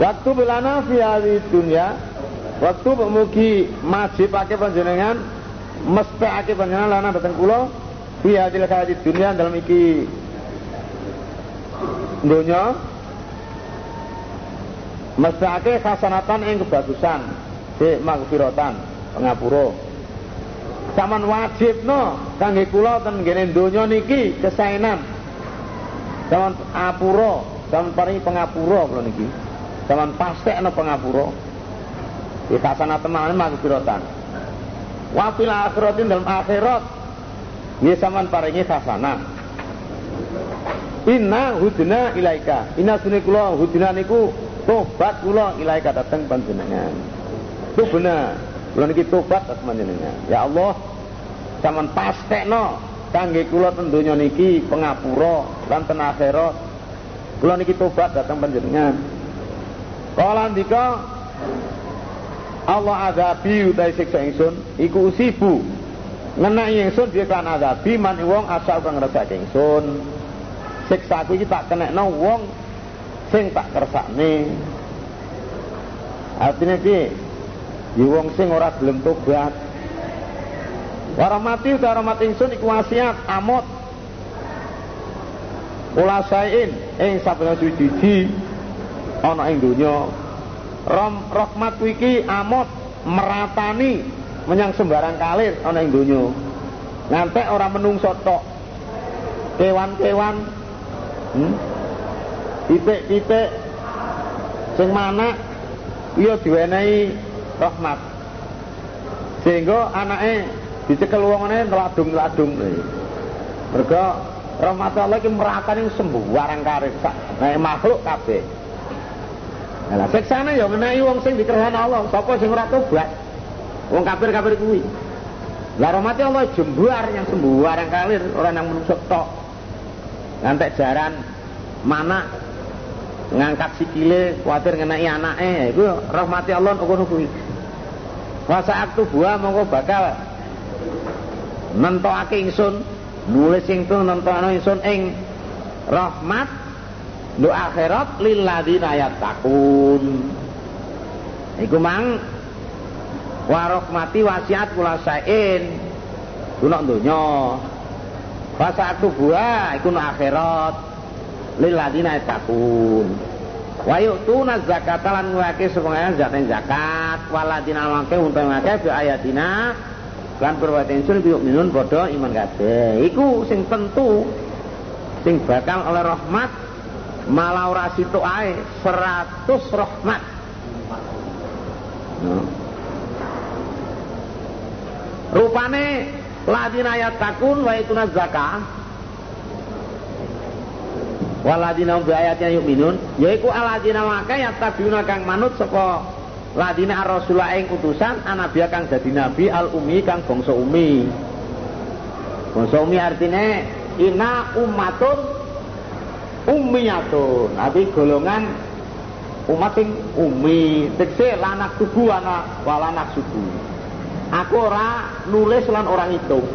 Waktu belana fi dunia Waktu mugi majibake panjenengan mestake panjenengan lana dateng kula fi hadil di dunia dalam iki donya mestake hasanatan ing kebagusan di magfiratan pengapura Saman wajib no kangge kula ten ngene donya niki kesaenan. Saman apura, saman paringi pengapura kula niki. Saman pastekno pengapura. Kita sana teman magfiratan. Wa fil akhiratin dalam akhirat nggih saman paringi hasanah. Inna hudna ilaika. Inna sunni kula hudna niku tobat kula ilaika dateng panjenengan. Itu benar. Kula niki tobat atas panjenengan. Ya Allah, sampean pastekno kangge kula ten donya niki pengapura lan ten akhirat. Kula niki tobat datang panjenengan. Kala ndika Allah azabi utai siksa ingsun iku usibu ngenai ingsun dia kan azabi man wong asal kang ngrasake ingsun. Siksa aku iki tak kenekno wong sing tak kersakne. Artinya piye? Ya wong sing ora gelem tobat. Warahmati uta rahmat ingsun iku wasiat amot. Ula sain ing saben suci ana ing donya. Rahmat iki amot meratani menyang sembarang kalir ana ing donya. Ngantek ora menungso tok. Kewan-kewan hmm? titik-titik sing mana iya diwenehi rahmat sehingga anaknya dicekel wongane teladung-teladung mereka rahmat Allah iki merakani sembarang karir nah makhluk kabeh Lah siksane ya menehi wong sing dikerhan Allah, sapa sing ora tobat. Wong kafir-kafir kuwi. Lah rahmati Allah jembar yang sembarang kalir orang yang menungso tok. Ngantek jaran mana ngangkat sikile kuatir ngenai anake iku rahmati Allah ngono kuwi. Masa aktu buah mongko bakal nentokake ingsun nulis ingsun nentokno ingsun ing rahmat lu akhirat lil ladzina yattaqun. Iku mang wa rahmati wasiat kula sain guna donya. Masa aktu buah iku akhirat lil ladzina yattaqun. Wa yu'tuna zakata lan ngwake supaya zat zakat waladina mangke unta ngake bi ayatina lan perwate insun bi minun padha iman kabeh. Iku sing tentu sing bakal oleh rahmat malah ora situ ae 100 rahmat. No. Rupane ladina yatakun wa ituna zakah waladina bi ayatnya yu'minun yaiku aladina maka tabiuna kang manut saka ladina ar-rasula ing utusan anabiya kang dadi nabi al umi kang bangsa umi bangsa umi artine ina ummatun ummiyatun tapi golongan umat sing umi tekse lanak tubuh ana walanak suku aku ora nulis lan orang hitung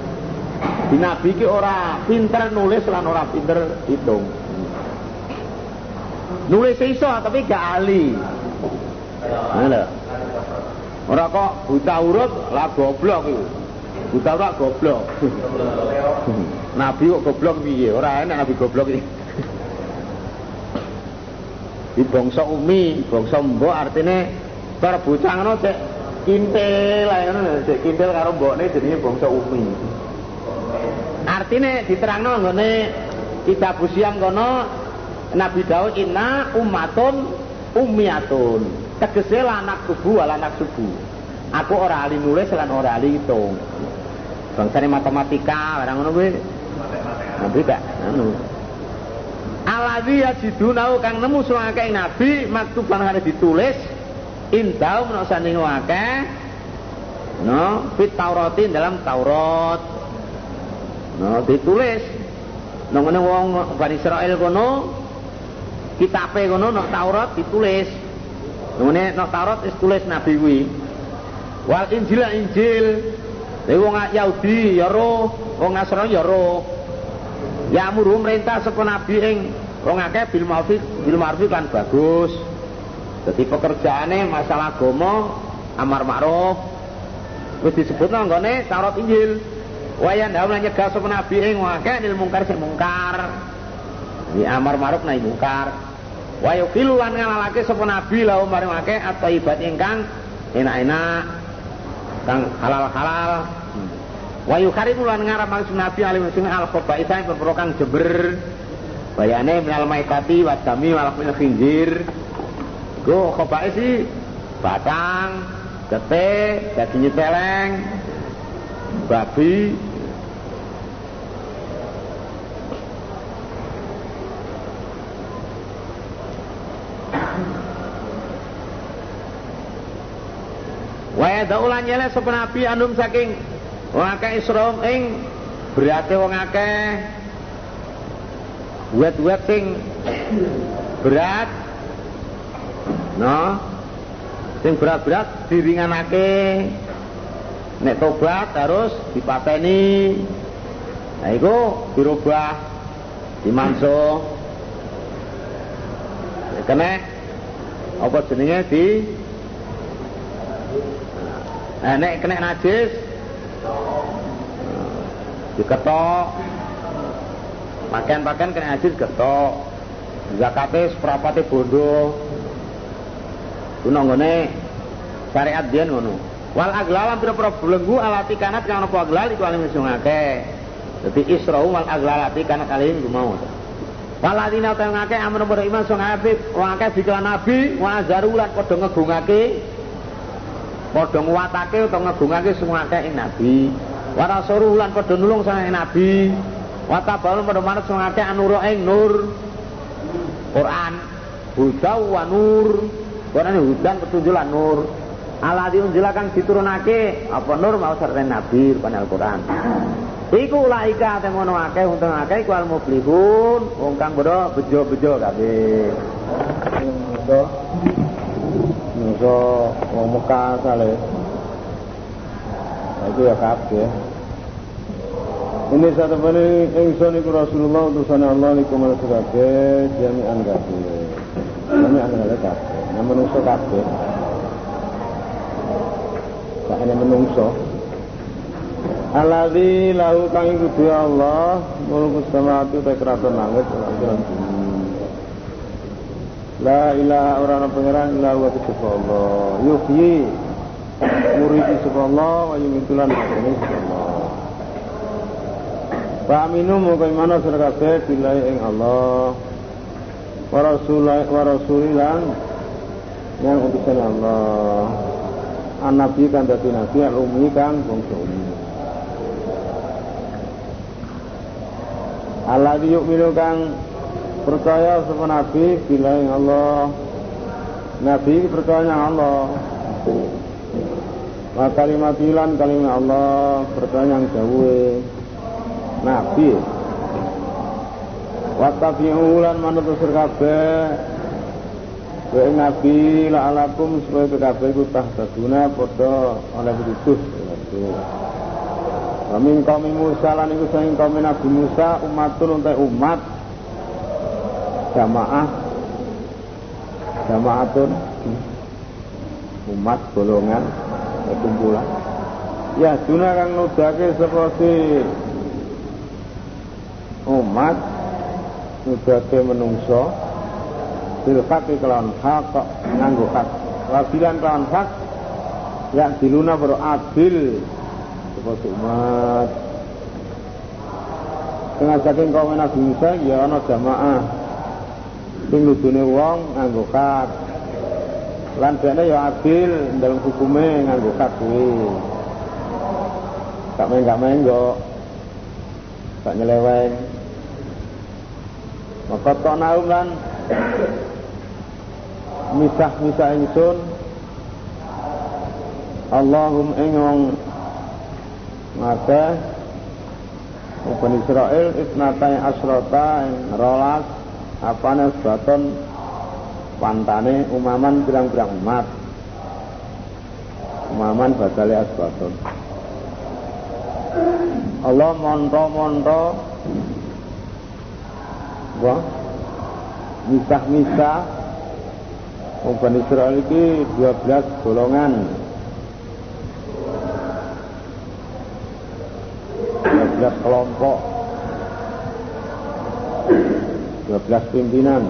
di nabi ki ora pinter nulis lan ora pinter hitung Nulis iso tapi gak ahli. Ngono. Ora kok buta huruf lah goblok iku. Buta huruf goblok. Nabi kok goblok piye? Ora enak nabi goblok iki. Di bangsa umi, bangsa mbok artine cara bocah ngono cek kintil ngono, cek kintil karo mbokne jenenge bangsa umi. Artine diterangno nggone kitab usiam kono Nabi Daud inna ummatun ummiyatun. Tegese anak subuh wal anak subuh. Aku ora ahli nulis lan ora ahli hitung. Bangsane matematika barang ngono kuwi. Gak anu. Aladhi yajidunau kang nemu suwake nabi maktuban harus ditulis indau menasane wake no fit Tauratin dalam Taurat. No ditulis. Nang wong Bani Israel kono kitabe ngono nok Taurat ditulis. Ngene nok Taurat wis tulis nabi. Wal Injil Injil. Lha wong Yahudi ya roh, wong Nasrani ya roh. Ya amuru merintah sapa nabi ing wong akeh bil ma'ruf bil ma'ruf kan bagus. Jadi pekerjaannya masalah gomo, amar ma'ruf, wis disebut nggone Taurat Injil. Wayan dalam nyegah sapa nabi ing wake nil mungkar sing mungkar. Di amar ma'ruf nahi mungkar. Wa yuqilu lan ngalalake sapa nabi lahu maring wake atau ibadah ingkang enak-enak kang halal-halal. Wa yukharimu lan ngarap maksud nabi alim sing al khabaisa perkara kang jember. Bayane minal maitati wa dami wal khinzir. Go khabaisi batang, gete, daging celeng, babi, Waya daulan nyele nabi anum saking wong akeh ing berate wong akeh buat-buat sing berat. No. Sing berat-berat diringanake. Nek tobat harus dipateni. Nah itu dirubah dimanso. Kena apa jenenge di? Nah, nek kena najis diketok pakaian-pakaian kena najis ketok zakate seperapate bondo ku nanggone syariat dia ngono. Wal aglalam pira-pira belenggu alati kanat kang apa aglal iku alim sing akeh. Dadi israu wal aglalati kanat alim ku mau. Waladina ta ngake amun iman sing apik wong akeh diklan nabi wa azaru lan padha ngegungake. Padha nguwatake utawa ngegungake semua akeh nabi. Wa rasuluh lan padha nulung nabi wa tabalun padha manut sing akeh nur. Quran. Huda wa nur. Quran hudan petunjuk lan nur. Ala diunjila kang diturunake apa nur? Mau serta nabi rupane Al-Qur'an. Iku laika temono akeh untung akeh iku al muflihun wong kang bodo bejo-bejo kabeh. Nusa. Wong Mekah sale. Itu ya kabeh. Ini satu bani ingsun iku Rasulullah utusane Allah niku marang kabeh jami'an kabeh. Jami'an kabeh. Nah menungso kabeh. Sak ana menungso. Alladzi lahu kang iku Allah mulku samawati ta kraton langit lan. La ilaha ora ana pangeran illa huwa Allah. Yuhyi muridi Allah wa yumitulan ini Allah. Wa aminu muga imana sira kabeh billahi ing Allah. Wa rasulai wa rasulilan yang utusan Allah. An nabi kan dadi nabi al ummi kan bangsa ummi. Allah yu'minu kang percaya sama Nabi bila yang Allah Nabi percaya yang Allah wa kalimat ilan kalimat Allah percaya yang jauh Nabi. Wa tabi'u lan manut kabeh. Kowe Nabi la'alakum supaya kabeh iku tahtaduna padha oleh pituduh Kami kaum Musa lan iku saking kaum Nabi Musa umatun untuk umat jamaah. Jamaatun. Umat golongan. Kumpulan. Ya duna kang nudake seperti umat nudake menungso bil haqi kelawan hak nganggo hak. Wabilan kelawan hak yang diluna baru adil. Seperti umat. Tengah saking kaum Nabi Musa ya ana jamaah. Sing nudune wong nganggo kat lan ya adil dalam hukume nganggo kat kuwi. Gak main gak main kok gak nyeleweng maka tok naum lan misah-misah ingsun. Allahum ing ngakeh Bani Israel isnatai asrota rolas. Apane sebaton pantane umaman pirang-pirang umat. Umaman badale asbaton Allah monto-monto wah misah-misah Wong Bani Israel iki 12 golongan. 12 kelompok. 12 pimpinan.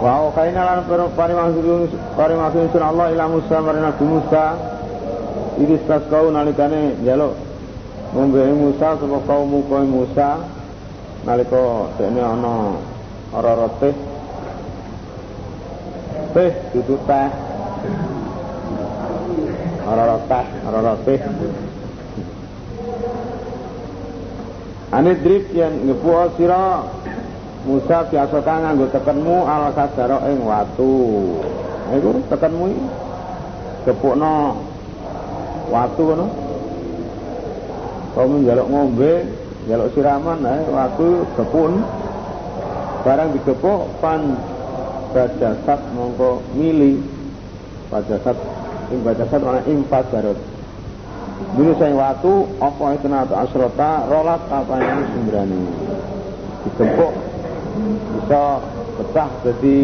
Wa kaina lan parimaksud sun Allah ila Musa maring Nabi Musa iki kau nalikane njaluk ngombe Musa sapa kaum Musa nalika dene ana ora teh teh dudu teh ora teh ora teh Ane drip yang ngepuo sira Musa biasa kang nganggo tekenmu al kasaro ing watu. Iku tekenmu gepukno watu ngono. Kamu njaluk ngombe, njaluk siraman ae watu gepun. Barang digepuk pan bajasat mongko mili. Bajasat ing bajasat ana impas barut. Dulu saya waktu apa itu nato asrota rolat apa yang sembrani digempuk bisa pecah jadi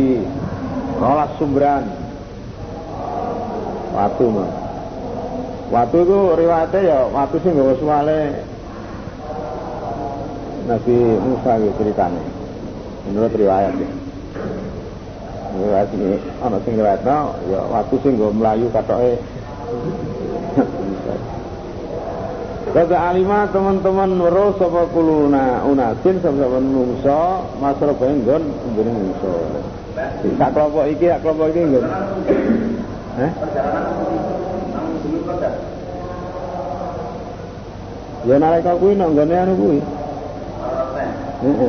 rolas sumberan waktu mah waktu itu riwayatnya ya waktu sih nggak suale Nabi Musa gitu ceritanya menurut riwayat ya riwayat ini anak sing riwayat ya waktu sih nggak melayu katoke Kata alimah teman-teman weruh sapa kuluna unasin sapa menungso masra penggon mbene menungso. Sak kelompok iki, sak kelompok iki nggon. Heh? Ya nalika kuwi nang nggone anu kuwi. Lha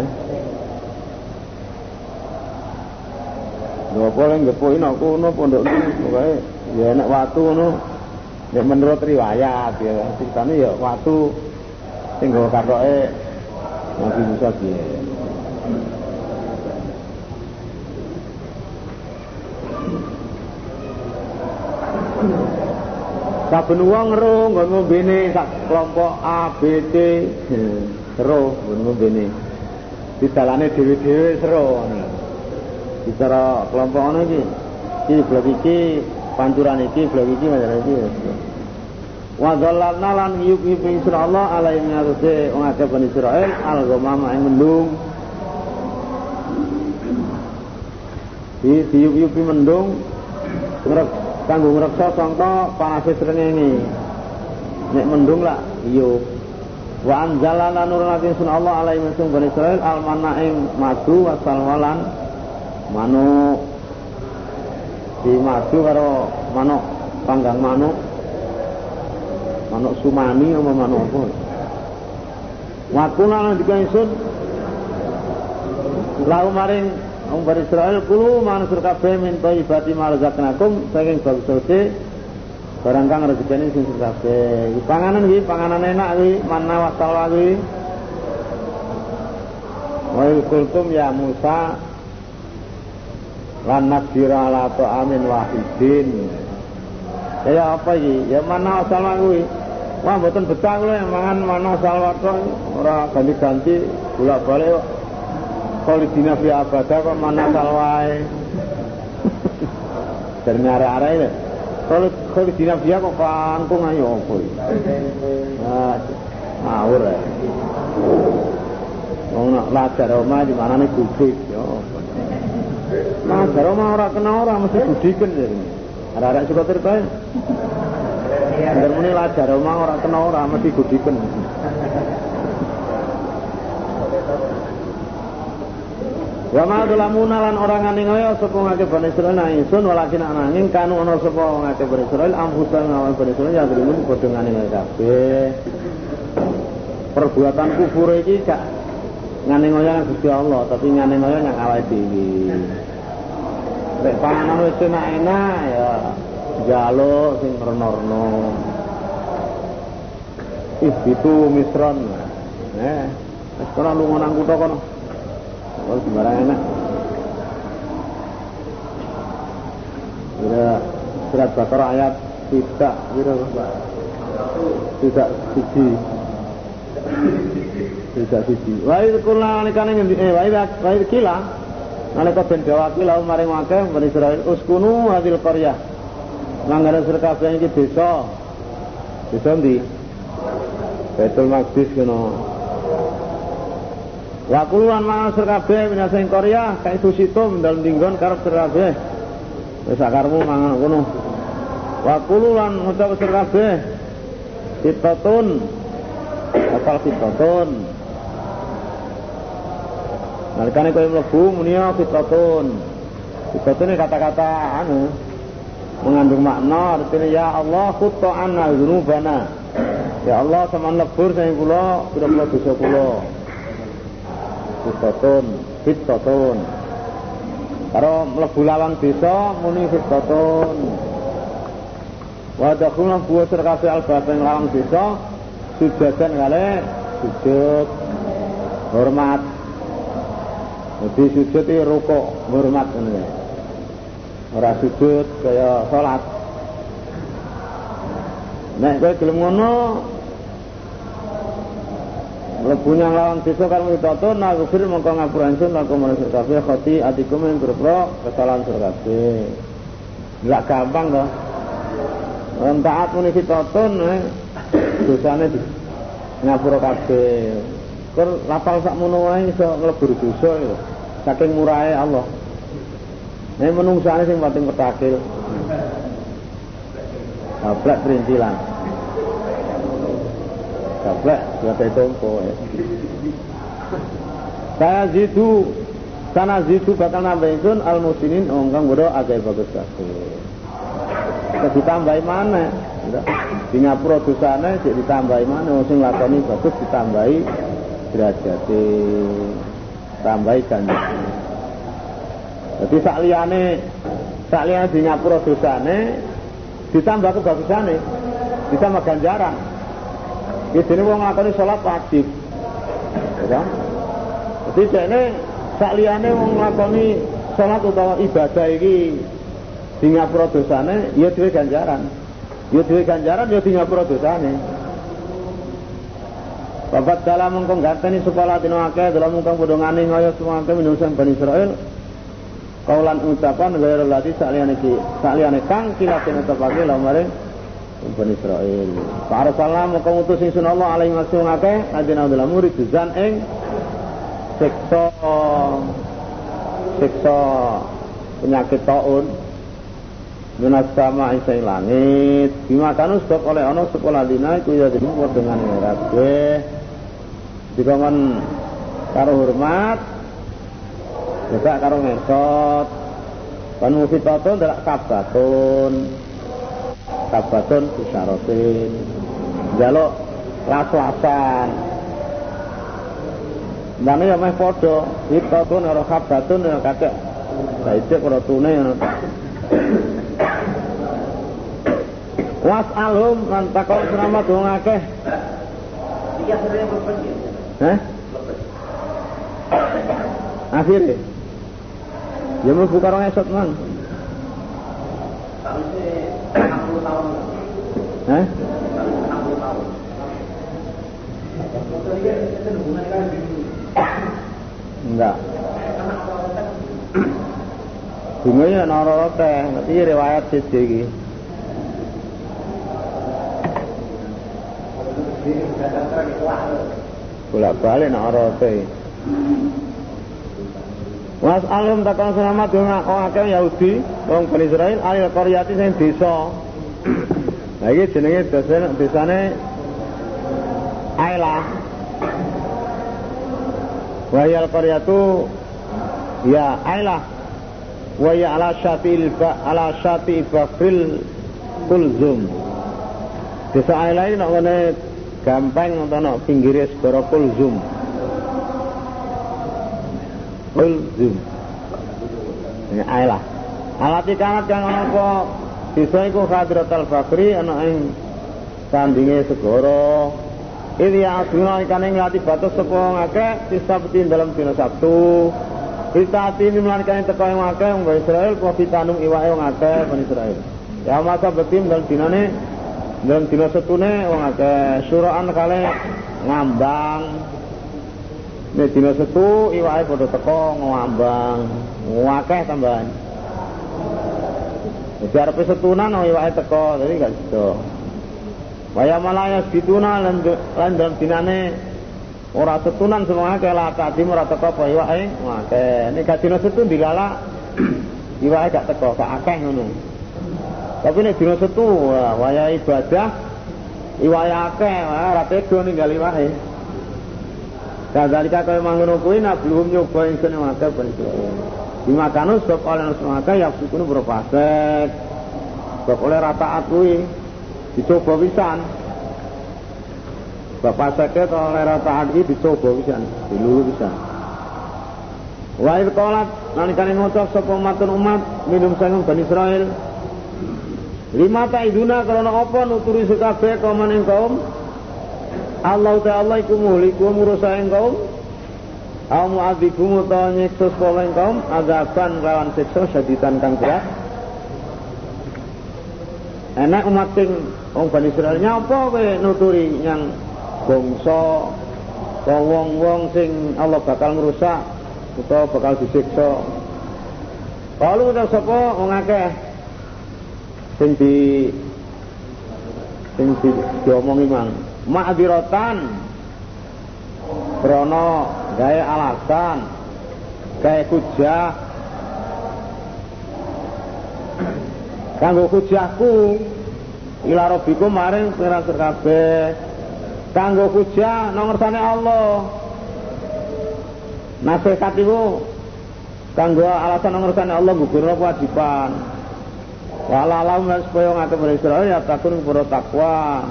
apa lek ngepuki nang kono pondok pokoke ya enak watu ngono. Ya menurut riwayat ya, ceritanya ya waktu tinggal katoke Nabi Musa dia. Saben wong ro nggon ngombene sak kelompok A B C ro nggon ngombene. Didalane dhewe-dhewe sero ngono. Bicara kelompok ngono iki. Iki blok iki pancuran iki blok iki majalah iki wa dhallalna lan yuk-yuk Allah alaihi ngatuse wong akeh Bani Israil al ghamama ing mendung di diuk-yup mendung ngrek kanggo ngreksa sangka panase srengenge nek mendung lah iyo wa anzalana nurun sun Allah alaihi masung Bani Israil al mana ing madu wa salwalan manuk di madu karo manuk panggang manuk. Manuk sumani apa manuk apa? Wakuna lan dikaisun lau maring Wong bar Israel kulo manusur kabeh min thayyibati marzaqnakum saking bagus barang kang rezekine sing kabeh. Panganan iki panganan enak iki mana wasal iki. Wa kultum ya Musa lan nasira ala amin wahidin. Ya apa iki? Ya mana asal kuwi wah mboten betah kula mangan mana asal wato ora ganti-ganti bolak-balik kok. Khalidina fi abada kok mana asal wae dari arah-arah ini kalau Khalidina fi kok kangkung ayo apa iki nah ngawur ya Wong nak lajar omah di mana nih gubik ya Ngajar mah ora kena ora mesti budiken ya. Arek-arek suka tirta. Angger muni lajar mah ora kena ora mesti budiken. Wa ma dalamuna lan orang ngane ngoyo sapa ngake Bani Israil nang ingsun walakin ananging kanu ana sapa ngake Bani Israil amhusan ngawon Bani Israil ya drimun padha kabeh. Perbuatan kufur iki gak ngane ngoyo Gusti Allah, tapi ngane ngoyo nang awake dhewe. Nek panganan wis enak-enak ya jaluk sing reno-reno. itu misron. Eh, wis kono lunga nang kutha. Oh, sembarang enak. Kira surat Baqarah ayat tidak kira tidak siji. Tidak siji. Wa idh qulna likane ngendi eh wa idh wa idh kila nalika den dawaki lahu maring akeh Bani Israil uskunu hadil qaryah. Manggara sira kabeh iki desa. Desa ndi? Betul Maqdis kena Wa kuluan mangan sira kabeh minasa ing Korea kae susito dalem dinggon karep kabeh wis sakarmu mangan kono Wa kululan ngucap sira kabeh sitatun apa sitatun Nalikane kowe mlebu muni fitatun. Fitatun kata-kata anu mengandung makna artinya ya Allah khutta anna dzunubana. Ya Allah sama lebur saya kula pira-pira dosa kula. Fitatun, fitatun. Karo mlebu lawang desa muni fitatun. Wa dakhulna buwa sirkasi al-batin lawang desa sujadan kali sujud hormat jadi sujud itu rukuk hormat ini. Ora sujud kaya salat. Nek kowe gelem ngono mlebu nyang lawan desa karo mitoto nagfir mongko ngapura ingsun laku manusia kabeh khoti atikum ing grepro kesalahan sira kabeh. Enggak gampang toh. Yen taat muni fitotun eh, dosane di ngapura kabeh. Kur lapal sak mono wae iso nglebur dosa lho. Saking murahe Allah. Nek menungsane sing paling petakil. Gablek perintilan. Gablek dua tompo ya. Saya zidu sana zidu bakal nambah ingsun al musinin oh, kang bodo agak bagus kabeh. Kita ditambahi mana? Di ngapura dosane cek ditambahi mana? Sing lakoni bagus ditambahi derajat tambahi ganjaran. Jadi sak liyane sak liyane di ngapura dosane ditambah kebagusane, ditambah ganjaran. Iki dene wong nglakoni salat wajib. Ya. Jadi jane sak liyane wong salat utawa ibadah iki di ngapura dosane ya duwe ganjaran. Ya duwe ganjaran ya di ngapura dosane. Bapak dalam mengkong ganteni sekolah dino akeh dalam mengkong padha ngani ngoyo semua akeh minusan Bani Israel. Kaulan ucapan gaya lati sakliyane ki sakliyane kang kilatin utapake lawan maring Bani Israel. Para salam mengkong utus ingsun Allah alaihi wasallam akeh adina dalam murid juzan ing siksa siksa penyakit taun. Minas sama isai langit. Bimakanu sebab oleh ono sekolah dina Iku ya dimulai dengan kabeh. Dikongkon karo hormat juga karo ngesot. Kan musitatun adalah kabatun kabatun bisyarotin jaluk las-lasan Mana ya meh podo, hitatun ora kabatun ya kakek. Saiki ora tune ya. Was alhum lan takon selamat wong akeh. Iya sering berpengen. Hah? Akhirnya Ya mau buka orang esot man Hah? Enggak. Bunganya nara teh, nanti riwayat siji iki. bolak balik nak ora te Was alim takon selamat ngakon akeh Yahudi wong Bani Israil alil qaryati sing desa. Lah iki jenenge desane Aila. Wahiyal qaryatu ya Aila. Wa ya ala syatil ala syati bakril kulzum. Desa Aila nek ngene gampang atau nak pinggirnya segara kulzum kulzum ini ailah alat ikanat yang apa? Bisa iku hadrat al-fakri ana ing sandinge segara. Ini yang asuna ikan yang ngelatih batas sepo ngake Sisa peti dalam dina Sabtu. Kita ini melanikan teko yang ngake Yang Israel Profitanum iwa yang ngake Israel. Ya masa betim dalam dina ini dalam dina setune wong akeh. Suraan kale ngambang Nek dina setu iwake padha teko ngambang, akeh tambahan. Jadi arepe setunan oh iwake teko, dadi gak iso. Waya malaya situna lan lan dinane ora setunan semua akeh lah tadi ora teko apa iwake akeh. Nek gak dina setu dilalak iwake gak teko, gak akeh ngono. Tapi nek dina setu waya ibadah iwake akeh, ora tega ninggal iwake. Kadzalika kaya mangono kuwi nablum nyoba ingsun maka ben Dimakanu sebab oleh maka ya sukune berpasek. Sebab oleh rataat kuwi dicoba pisan. Bapak sakit oleh rataat iki dicoba pisan, dilulu pisan. Wa il qalat nalikane ngucap sapa umatun umat minum sanging Bani Israil. Lima ta'iduna karena apa nuturi sekabeh kaum ing kaum Allah Ta'ala iku muhliku murusa ing kaum. Au mu'adzibu utawa nyiksa sekolah ing kaum azaban lawan siksa saditan kang berat. Enak umat sing wong Bani Israil nyapa kowe nuturi yang bangsa wong-wong sing Allah bakal ngrusak utawa bakal disiksa. Kalau udah sapa wong akeh? Sing di sing di diomongi mang ma'diratan krono gawe alasan gawe hujah. Kanggo hujahku ila rabbikum maring pira kabeh. Kanggo hujah nomor Allah. Nasihat iku kanggo alasan nomor Allah gugur kewajiban. Walalam supaya ngake Israel ya takun pura takwa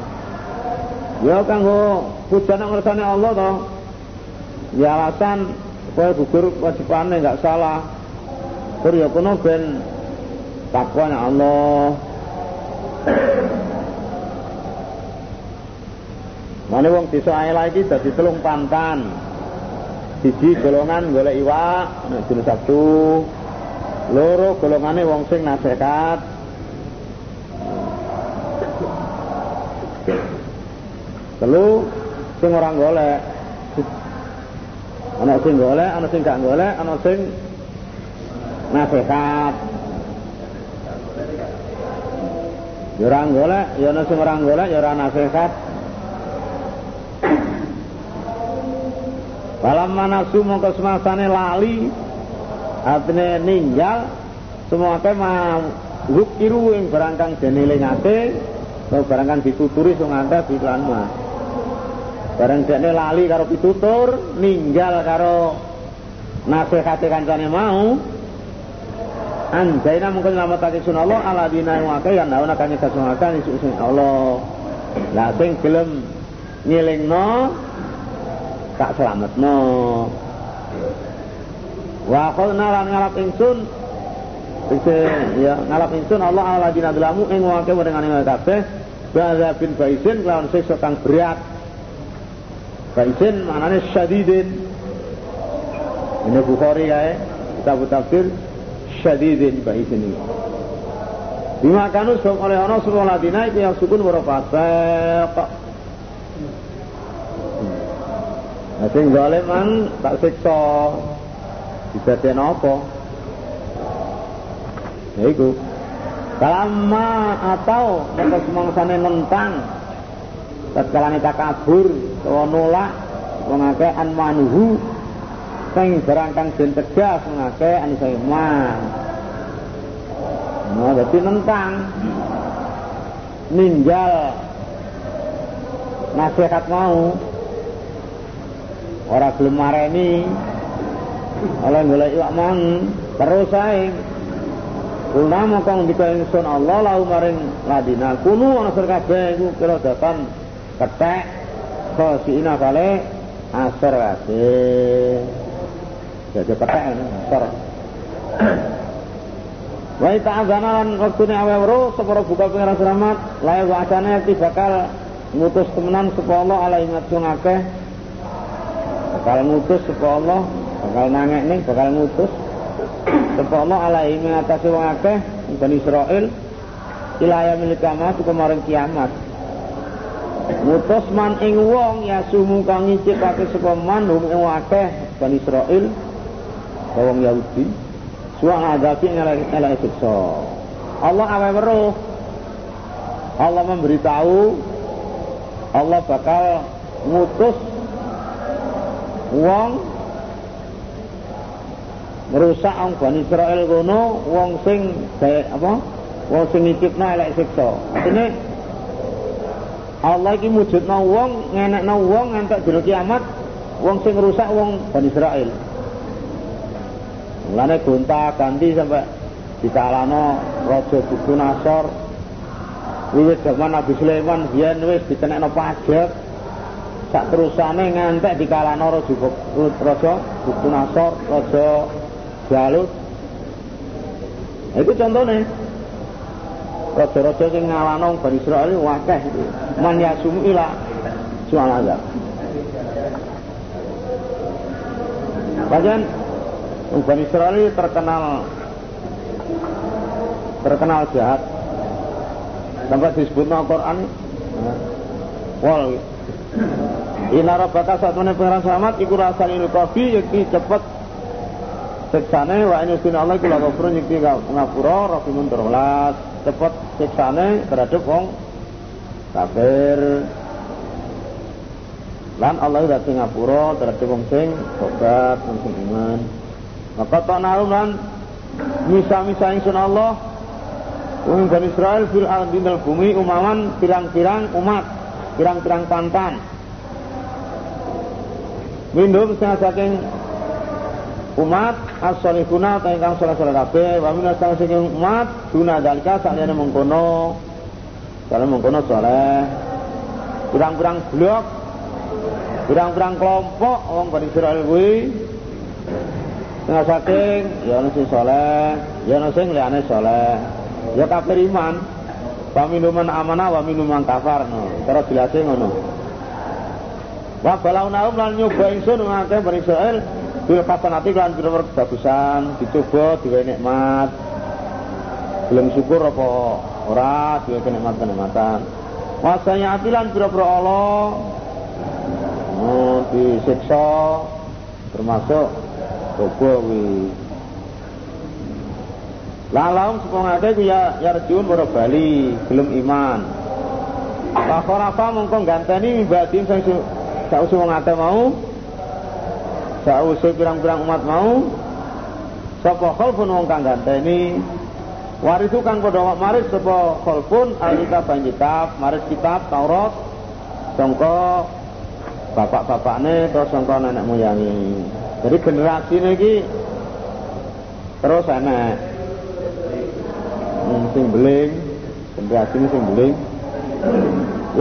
Ya kanggo hujan ngersane Allah to. Ya alasan supaya gugur wajibane enggak salah. Tur ya kono ben takwa Allah. Mane wong desa Aela iki dadi telung pantan. Siji golongan golek iwak nek dina Sabtu. Loro golongane wong sing nasihat Telu sing ora golek. Ana sing golek, ana sing gak golek, ana sing nasihat. Ya ora golek, ya ana sing ora golek, ya ora nasihat. Falam manasu mongko semasane lali artine ninggal semua ke mau rukiru yang barangkang jenilingate atau barangkang dituturi sing di mah Bareng dekne lali karo pitutur, ninggal karo nasihate kancane mau. Anjaina mungkin nyelametake sun Allah ala dina yang akeh yang nauna kanya kasungatan isu sun Allah. Lah sing gelem nyelingno tak selametno. Wa qulna lan ngalap ingsun Bisa ya ngalap ingsun Allah ala dina delamu ing wong akeh wedengane kabeh. Ba'za bin Baisin kelawan siksa kang berat Baisin maknanya syadidin. Ini Bukhari ya, kitab tafsir syadidin baisin ini. Dimakanu sebab oleh orang semua ladina itu yang sukun berfasek. Nah, sing zalim man tak siksa. Dibeten apa? Ya iku. Kalama atau mereka semangsane nentang tatkala takabur utawa nolak wong akeh an manhu sing den tegas wong akeh an man nah dadi nentang. Ninggal. Nasihat mau. Ora gelem mareni. Oleh golek iwak mang terus ae. Kulna mongko ngendika ingsun Allah lau maring ladina kunu ana kabeh iku kira datan ketek khosiina kale asar kabeh jadi ketek asar Wa ta'azana lan waktune awe weruh separo buka pengira selamat lae wacane yakti bakal ngutus temenan sapa Allah alaihi matung akeh bakal ngutus sapa Allah bakal nangek nih bakal ngutus. Sapa Allah alaihi mengatasi wong akeh Bani Israil yaumil kiamat kemarin kiamat ngutus man ing wong ya sumu kang ngicipake saka man hum ing akeh Bani Israil wong Yahudi. Suang adabi elek siksa. Allah awe weruh. Allah memberitahu. Allah bakal ngutus wong merusak wong Bani Israel kono wong sing apa? Wong sing ngicipna elek siksa. Artine Allah iki mujudna wong ngenekna wong ngantek dina kiamat wong sing rusak wong Bani Israel Mulane gonta ganti sampai dikalano raja Buku Nasor. Wiwit zaman Nabi Sulaiman biyen wis dikenekno pajak. Sak terusane ngantek dikalano raja raja Buku Nasor raja Jalut. Itu contohnya raja-raja sing ngalano Bani Israil wakeh itu. Man yasumu ila sual azab. Bagian Bani Israel terkenal terkenal jahat. Sampai disebut Al-Quran. Wal. Ina rabbaka saat mana pengeran selamat iku rasan ini kopi yakti cepet. Siksane wa ini ustina Allah iku lagu furun yakti ngapura rafimun terwelas cepet siksane terhadap wong kafir lan Allah udah ngapura terhadap wong sing tobat wong sing iman maka ta'nahum lan misa-misa ingsun Allah Wong Bani Israel fil ardi dal bumi umaman pirang-pirang umat, pirang-pirang pantan. Minum setengah saking umat as-salihuna ta ingkang saleh-saleh kabeh. Wa umat duna dalika saliyane mengkono saleh mengkono saleh. Pirang-pirang blok pirang-pirang kelompok wong Bani Israel kuwi. Setengah saking ya ono sing saleh ya sing liyane ya kafir iman. Amanah wa minuman kafar no cara jelasnya ngono. Wa balaunahum lan nyoba ingsun Bani bil hasanati lan pira kebagusan dicoba diwe nikmat belum syukur apa ora diwe kenikmatan-kenikmatan wasanya atilan pira-pira Allah oh, disiksa termasuk coba wi Lalau sepongake ku ya yarjun ora bali, belum iman. Fakhorafa mongko ganteni mimbadim sing sausi wong ate mau. Sausi pirang-pirang umat mau. Sapa khalfun wong kang ganteni Warisu kang padha maris sapa khalfun alkitab kitab, maris kitab Taurat sangka bapak-bapakne terus sangka nenek moyangi. Jadi generasi ini terus enak sing beling generasi sing beling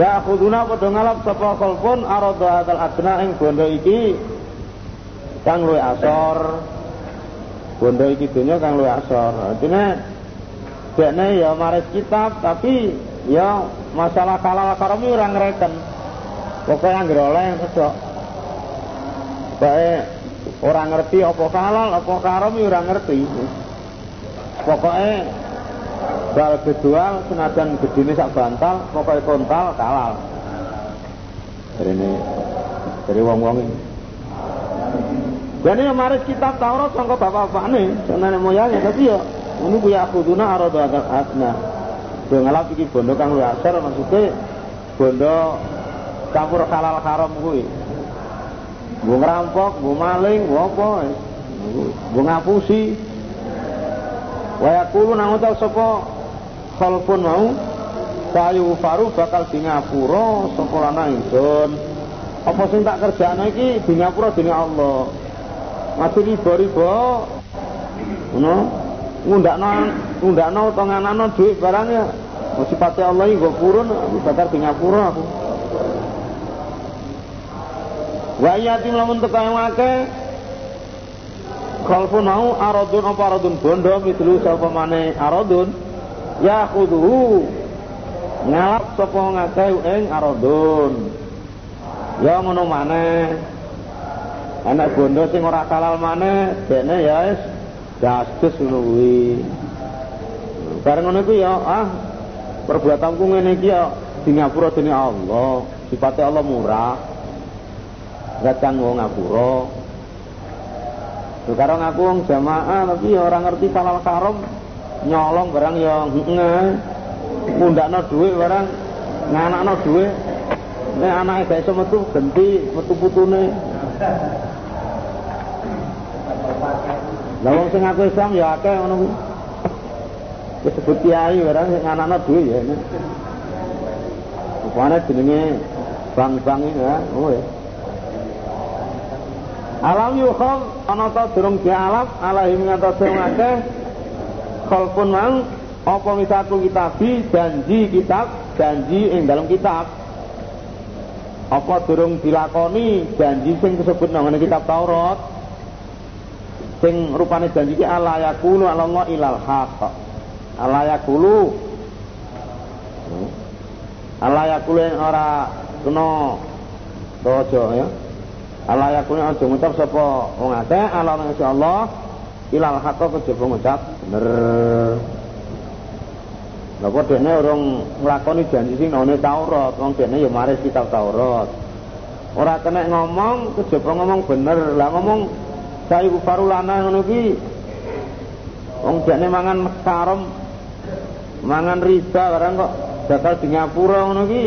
ya khuduna padha ngalap sapa khalfun arada hadal adna ing bondo iki kang luwih asor. Bondo iki dunya kang luwih asor. Artinya dekne ya maris kitab tapi ya masalah kalal karami ora ngreken pokoke anggere oleh sedok bae ora ngerti apa halal apa karam ora ngerti. Pokoknya bal bedual senajan gedine sak bantal pokoknya kontal kalal. Ini dari wong-wong ini jadi maris kitab Taurat sangka bapak-bapak ini nenek moyangnya tapi ya ini punya akuduna arada asna dia ngalap iki bondo kang luwih asar maksudnya bondo campur halal haram kuwi. Gue ngerampok, gue maling, gue apa Gue ngapusi. Waya kulu nang sapa? Khalfun mau sayu faru bakal di ngapura sapa lana ingsun. Apa sing tak kerjane iki? Di ngapura dening Allah masih riba-riba. Ngono. Ngundakno ngundakno utawa nganano dhuwit barang ya. Sifate Allah iki nggo purun bakal di ngapura aku. Wa yatim lamun teka yang akeh. Khalfun mau aradun apa aradun bondo mitlu sapa maneh aradun? Ya khudhu ngalap sapa ngakeh ing aradun. Ya ngono maneh anak bondo sing ora halal maneh dene ya wis dastes ngono kuwi. Bareng ngono ya ah perbuatanku ngene iki ya di ngapura dening Allah sifatnya Allah murah. Gacang wong ngapura. Sekarang aku wong jamaah tapi ya orang ngerti halal haram nyolong barang yang heeh. Mundakno dhuwit barang nganakno dhuwit nek anake gak iso metu genti metu putune Lah wong sing aku Islam ya akeh ngono kuwi. Disebut kiai barang sing anakno duwe ya. Rupane jenenge bang-bang ya, oh ya. Alam yukham ana ta durung dialap alahi ngatas sing akeh khalqun mang apa misaku kitabi janji kitab janji ing dalam kitab apa durung dilakoni janji sing disebut nang kitab Taurat sing rupane janji ki ala ala Allah ilal haq ala yaqulu hmm. ala yaqulu ora kena dojo ya ala yaqulu aja ngucap sapa wong akeh ala Allah ilal haq kejaba ngucap bener Lah kok dekne urung nglakoni janji sing nang Taurat, wong dekne ya maris kitab Taurat. Ora kena ngomong, kejaba ngomong bener. Lah ngomong saya ibu farulana ngono ki. Wong dekne mangan karom mangan riba barang kok bakal di ngapura ngono ki.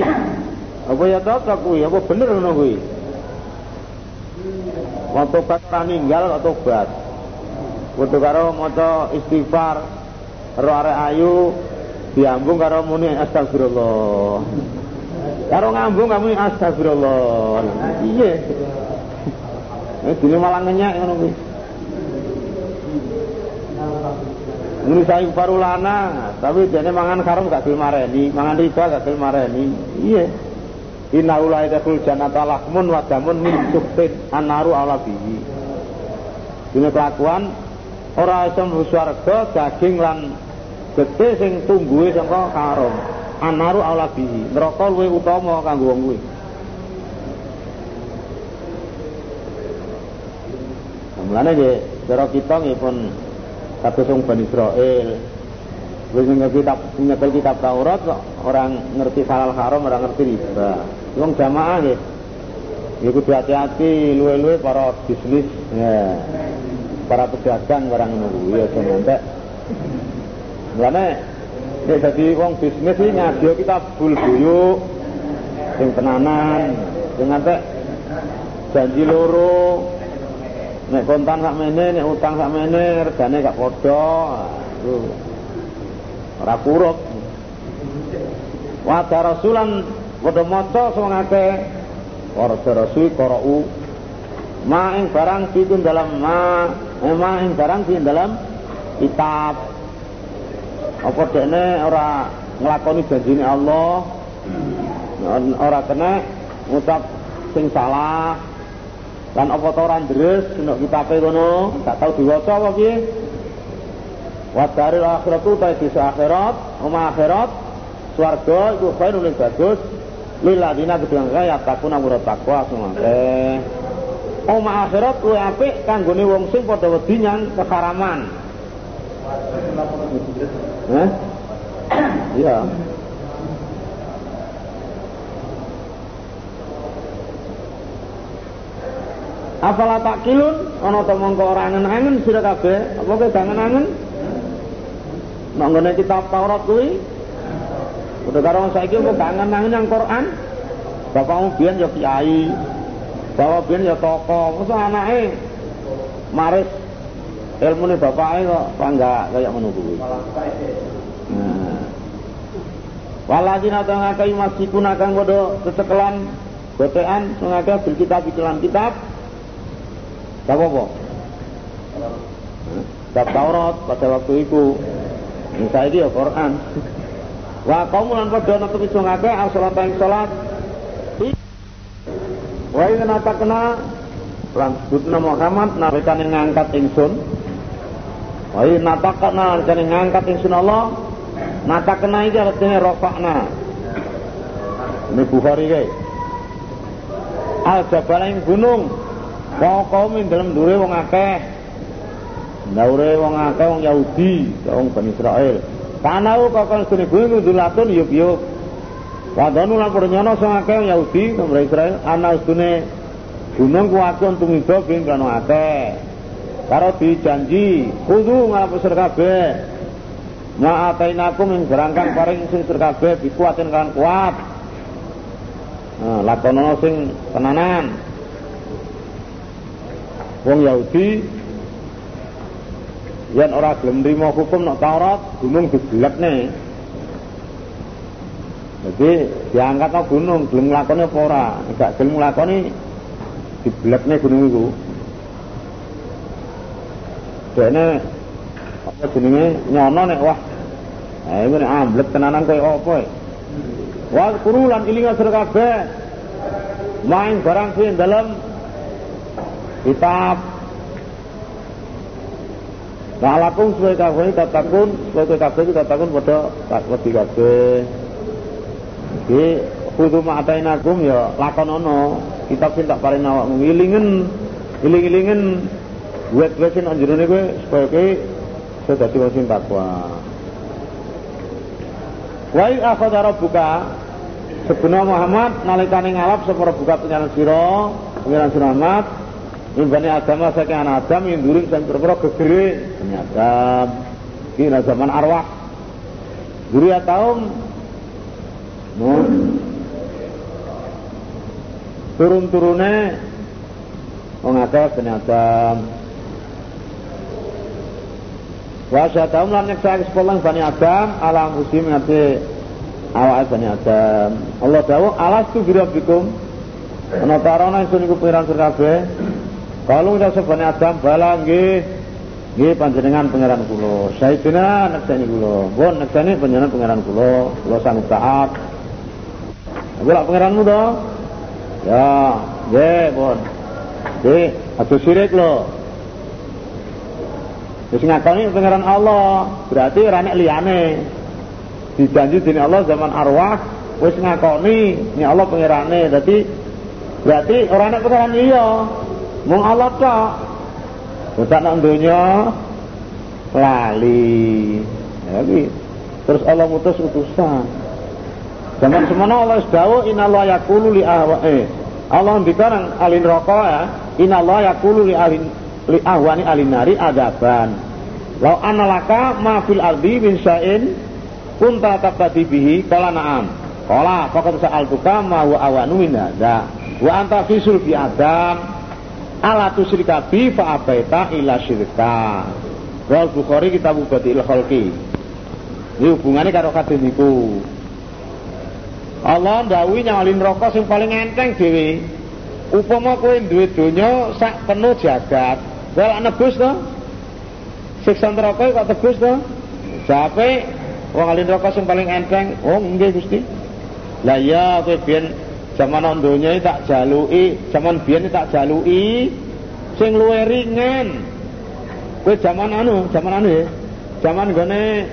Apa ya cocok kuwi, apa bener ngono kuwi? Wong tobat ninggal kok tobat. Kudu karo maca istighfar, karo arek ayu, diambung karo muni astagfirullah karo ngambung kamu astagfirullah iya ini dini malah ngenyak ngono kuwi farulana, tapi jadi mangan karam gak gelem mareni, mangan riba gak gelem mareni. Iya. Inna ulai dakul janata lahmun wa damun min suktin anaru ala bihi. Ini kelakuan orang iso mlebu swarga daging lan gede sing tungguhe saka karom anaru aula bihi neraka luwih utama kanggo wong kuwi Mulane nggih cara kita nggih pun kados wong Bani Israil. Wis kitab nyekel kitab Taurat kok orang ngerti halal haram orang ngerti riba. Wong jamaah nggih. Ya kudu hati-hati luwe-luwe para bisnis ya. Para pedagang barang ngono ya aja ngantek. Mulane nek dadi wong bisnis iki ngadio kita bul buyuk sing tenanan sing ngantek. Janji loro nek kontan sak mene nek utang sak mene regane gak padha. Ora kurut wa rasulan padha maca sing akeh. Para rasul qara'u. Ma ing barang itu dalam ma eh, ma barang di dalam kitab. Apa dekne ora nglakoni janjine Allah? Ora kena ngucap sing salah lan apa to ora ndres nek kitabe ngono gak tau diwaca apa piye wa daril akhiratu ta bisa akhirat oma akhirat swarga iku khairun luwih bagus lil ladina gedang kaya takuna murat takwa sumangke oma akhirat luwih apik kanggone wong sing padha wedi nyang keharaman Hah? Iya. Apalah tak kilun ana to mongko ora angen-angen sira kabeh apa ke angen-angen? Nek ngene kitab Taurat kuwi Udah karo saiki kok angen-angen yang Quran? Bapakmu biyen ya kiai Bapak biyen ya tokoh masa anake maris ilmu nih bapaknya kok apa enggak kayak nah. Waladin atau ngakai masih kunakan bodo sesekelan gotean mengakai bil kitab kitab kitab apa kitab Taurat pada waktu itu misalnya dia Quran wa kaum lan padha nutupi sing akeh salat ing salat wa inna takna lan Muhammad narekan ngangkat ingsun Wa natakna kene ngangkat ingsun Allah. Natakna iki artine rafa'na. Ini Bukhari kae. Al jabal ing gunung. Wa kaum dalam dure wong akeh. Daure wong akeh wong Yahudi, wong Bani Israel. Tanau kakon sune gunung dulatun yup-yup. Wadonu lan purnyono sing akeh Yahudi nomor Israel ana ustune gunung ku akeh tumiba ben kan akeh. Karo dijanji kudu ngapusir kabeh. Ma atainakum ing berangkang paring sing sir kabeh bikuatin kan kuat. Nah, lakonono sing tenanan. Wong Yahudi yen ora gelem nrimo hukum nek Taurat gunung digelekne. Jadi diangkat no gunung, gelem nglakoni apa ora? Enggak gelem nglakoni diblekne gunung iku. Dene apa jenenge nyono nek wah. Eh nek amblek tenanan koyo apa e? Wal kurulan ilinga sira kabeh. Main barang kuwi dalam kitab Nah lakum sebagai kabeh tatakun sebagai kabeh itu tatakun pada wedi kabeh. Iki kudu ma'atainakum ya lakonono. Kitab sing tak paring awakmu ngilingen iling-ilingen wet-wet sing anjurane kowe supaya kowe iso dadi wong takwa. Wa akhadha rabbuka Sebenarnya Muhammad nalikane ngalap sapa buka penyalan sira, penyalan sira Muhammad Mimbani agama saking anak Adam yang during dan berpura gegere. Bani Adam Kira zaman arwah. Duriya tahun Turun-turune Wong akeh Bani Adam. Wa syatahum lan nyeksa sepolang Bani Adam Ala musim ngerti awake Bani Adam. Allah dawuh alas tu birabikum ana tarana isun iku piran kalau udah sebani Adam bala nggih nggih panjenengan pangeran kula. Sayyidina nekseni kula. Pun nekseni panjenengan pangeran kula. Kula sanggup taat. Kula pangeranmu to? Ya, nggih, pun. Nggih, aja sirik lho. Wis ngakoni pangeran Allah, berarti ora nek liyane. Dijanji dening Allah zaman arwah wis ngakoni ini Allah pangerane. Dadi berarti ora nek pangeran iya. Mung Allah tok. Bosak nang donya lali. Ya Terus Allah mutus utusan. Zaman semono Allah dawuh innallaha yaqulu li ahwae. Allah ngendikan alin rokok ya, innallaha yaqulu li alin li ahwani alin nari adaban. Lau analaka ma fil ardi min sya'in kunta taqadi bihi qala na'am. Qala faqad sa'altuka ma huwa awanu min hadza. Wa anta fi sulbi adam ala tusyrika bi fa abaita ila syirka. Wal Bukhari kitab Badiil Khalqi. Ini hubungannya karo kadhe niku. Allah ndawuhi nyalin rokok sing paling enteng dhewe. Upama kowe duwe donya sak penuh jagat, kowe nebus to? Siksa neraka kok tebus to? Jape wong alin rokok sing paling enteng, oh nggih Gusti. Lah iya kowe Zaman ondonya tak jalui, zaman biyen tak jalui sing luwe ringan. Kowe zaman anu, zaman anu ya. Zaman gone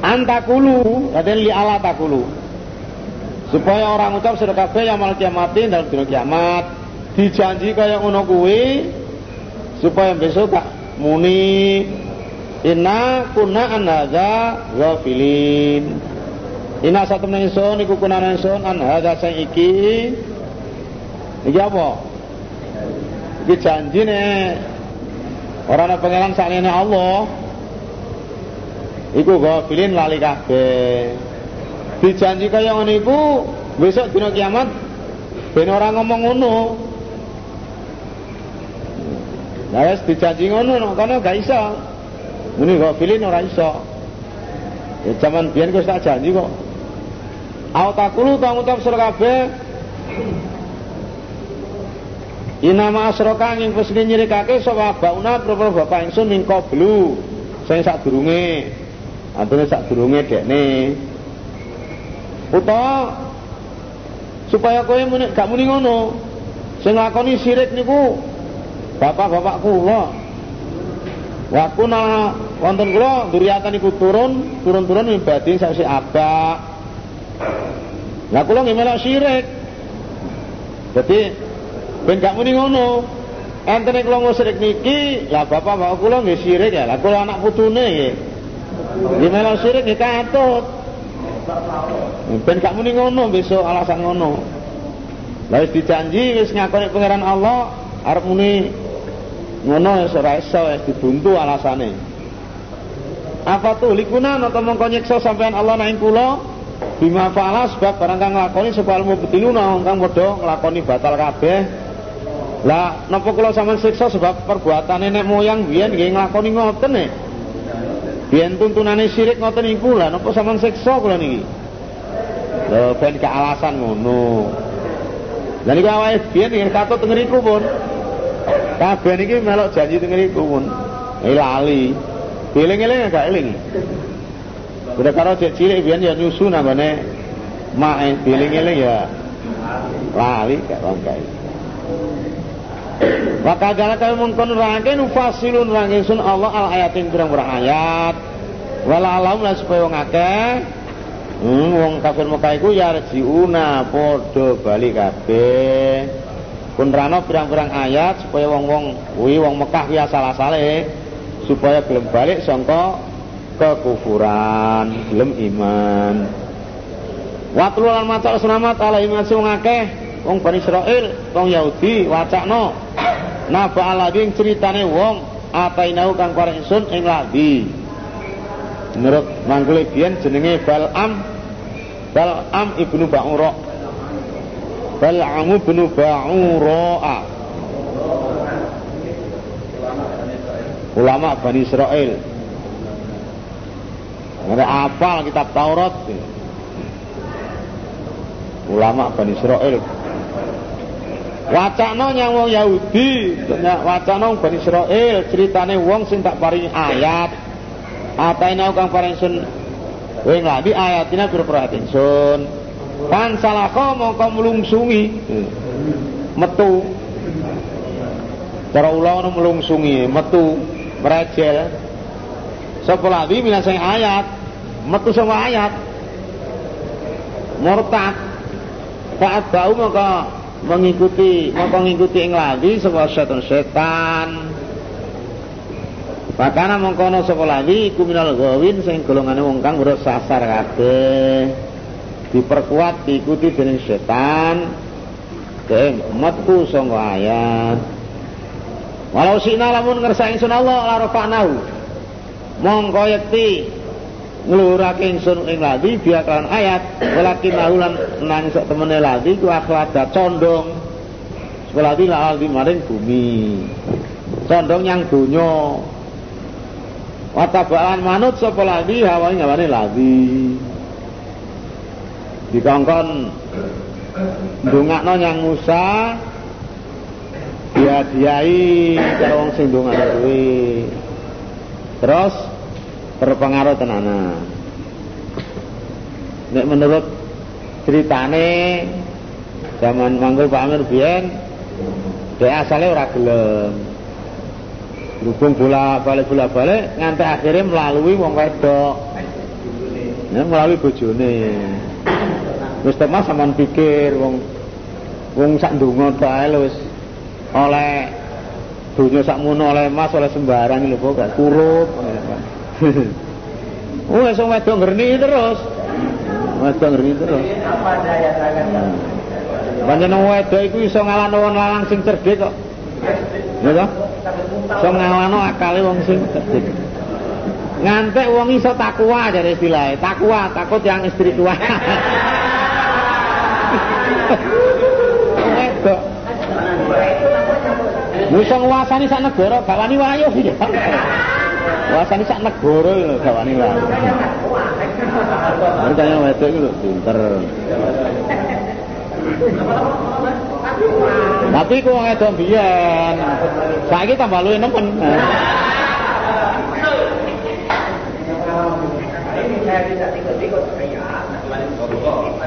antakulu dan li ala takulu supaya orang ucap sudah kabeh yang mal kiamatin dalam dunia kiamat dijanji kaya ngono kuwi supaya besok tak muni Inna kunna an hadza ghafilin. Inna satu ingsun iku kunna ingsun an hadza sing iki. Iki apa? Iki janjine ora ana pangeran sakjane Allah. Iku ghafilin lali kabeh. Dijanji kaya ngono iku besok dina kiamat ben ora ngomong ngono. Lah wis dijanji ngono kono gak iso. Muni ghafilin ora iso. Ya zaman biyen wis tak janji kok. Aw takulu ta ngucap sira kabeh Inama asroka ing wis nyirikake sapa bauna propro bapak ingsun ning qablu sing sadurunge. Antene sadurunge dekne. Utawa supaya kowe muni gak muni ngono. Sing nglakoni sirik niku bapak-bapak kula. Wa kuna wonten kula duriyatan iku turun, turun-turun ibadi saksi abak. Lah kula nggih melok syirik. Dadi ben gak muni ngono. enten kula ngusrik niki, lah bapak bapak kula nggih sirik ya. Lah kula anak putune nggih. Nggih melu sirik nggih katut. Ben gak muni ngono besok alasan ngono. Lah wis dijanji wis ngakoni pangeran Allah arep muni ngono wis ora iso wis dibuntu alasane. Apa tuh likunan atau mongko sampean Allah nang kula bima fa'ala sebab barang kang supaya ilmu betiluna kang padha nglakoni batal kabeh lah napa kula sampean siksa sebab perbuatan nenek moyang biyen nggih nglakoni ngoten nek. Biyen tuntunane syirik ngoten niku lah napa sampean siksa kula niki. Lho ben gak alasan ngono. Lah niku awake biyen nggih katut teng ngriku pun. Kabeh niki melok janji teng ngriku pun. Eh lali. Eling-eling gak eling. Udah karo cek cilik biyen ya nyusu nambane mak eling-eling ya lali gak wong maka jala kami mengkon rangke nufasilun rangke sun Allah al ayatin kurang ayat. Wala alam lah supaya wong akeh. Hmm, wong kafir Mekah iku ya rejiuna padha bali kabeh. Pun rano pirang-pirang ayat supaya wong-wong kuwi wong Mekah ya salah-saleh supaya gelem balik sangka kekufuran, gelem iman. Watlu lan maca sunamat ala iman sing akeh wong Bani Israil, wong Yahudi wacakno Naba alading ceritane wong atainau kang paring ingsun ing ladi. Menurut manggule biyen jenenge Balam Balam ibnu Ba'ura. Balam ibnu Ba'ura. Ulama Bani Israel. Ada apal kitab Taurat. Ulama Bani Israel Wacana nyang wong Yahudi, wacana Bani Israil, ceritane wong sing tak paringi ayat. Ataina kang paring sun wing lagi ayatina pira-pira sun. Pan salako mongko mlungsungi. Metu. Cara ulah ono mlungsungi, metu, merejel. Sapa lagi minasang ayat, metu sama ayat. Murtad. Faat bau maka mengikuti mau mengikuti ing lagi sapa setan-setan Pakana mengkono sapa lagi iku minal gawin sing golongane wong kang sasar kabeh. Diperkuat diikuti dening setan. Deng metu sangka ayat. Walau sina lamun ngersa ingsun Allah la rafa'nahu. Mongko yekti nglurake ingsun ing ladi biya ayat walakin laulan nang sak temene ladi ku akhlada condong. Sekoladi la aldi maring bumi. Condong yang donya. Watabaan manut sapa ladi hawane ngawane ladi. Dikongkon ndongakno yang Musa dia diai karo wong sing ndongakno kuwi terus berpengaruh tenana. Nek menurut ceritane zaman manggul Pak Amir biyen dia asalnya ora gelem. Berhubung bola balik bola balik nganti akhirnya melalui wong wedok. Ya, melalui bojone. Wis temas sampean pikir wong wong sak ndonga bae wis oleh dunia sakmono oleh mas oleh sembarang lho kok gak kurup oh, esok wedok ngerni terus. Wedok ngerni terus. Panjenengan wedok iku iso ngalahno wong lanang sing cerdik kok. Ya toh? Iso akale wong sing cerdik. Ngantek wong iso takwa dari istilahnya. Takwa, takut yang istri tua. wedok. Musa nguasani sak negara gak wayuh ya. Wasane sak negara lho gawane lah. Makanya wedok iki lho pinter. Tapi ku wong edon biyen. Saiki tambah luwih nemen.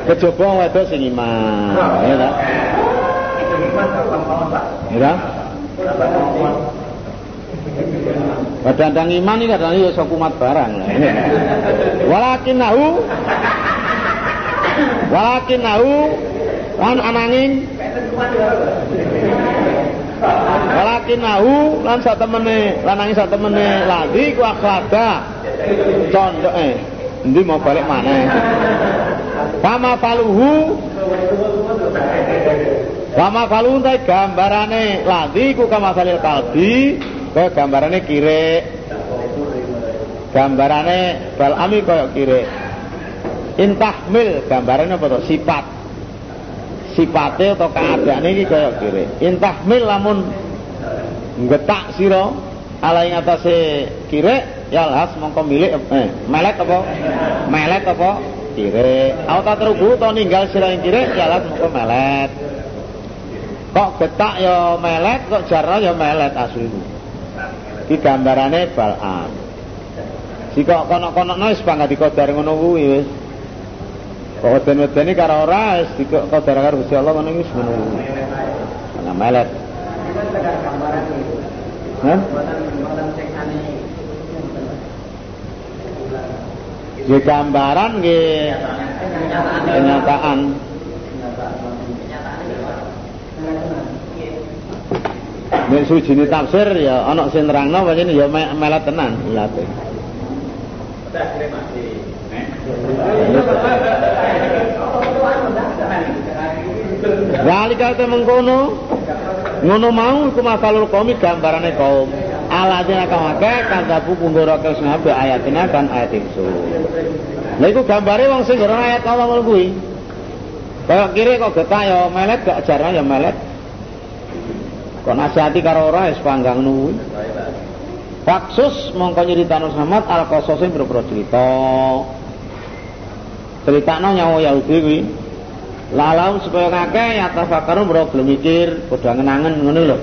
Kejaba wedok sing iman, ya ta? Ya. Badandang iman ini kadang ya sok kumat barang. Lah. Walakin nahu Walakin nahu kan anangin Walakin walakinahu lan satemene lanangi satemene ladi ku akhlada? Condok eh endi mau balik mana Kama faluhu Kama faluhu ta gambarane. Ladi ku kama salil kalbi kaya gambarane kire gambarane balami kaya kire intahmil gambarane apa to? Sifat sipate atau keadaane iki kaya kire intahmil lamun ngetak sira ala ing atase kire ya las mongko milik eh melek apa? Melek apa? Kire auta terugu to ninggal sira ing kire ya las mongko melet kok getak ya melet kok jarno ya melet asli iki gambarane balam Jika kono-kono wis bangga dikodar ngono kuwi wis. Kok weden-wedeni karo ora wis dikodar karo Gusti Allah ngono wis ngono. Ana melet. Nggih gambaran nggih kenyataan. Nek sujine tafsir ya ana sing nerangno pancen ya melet tenan ilate. Zalika te mengkono ngono mau iku masalul qaumi gambarane kaum. Aladina kamake kadzabu kundura kesnabe ayatina kan ayat itu. Lha iku gambare wong sing ora ayat Allah ngono kuwi. Kaya kiri kok getah ya melet gak jarang ya melet. Kok nasihati karo ora wis panggang nuwi. Faksus mongko nyeritano Muhammad al qasasin boro cerita. Critakno nyawa Yahudi kuwi. Lalau supaya ngake ya tafakkaru bro gelem mikir, padha ngenangen ngono lho.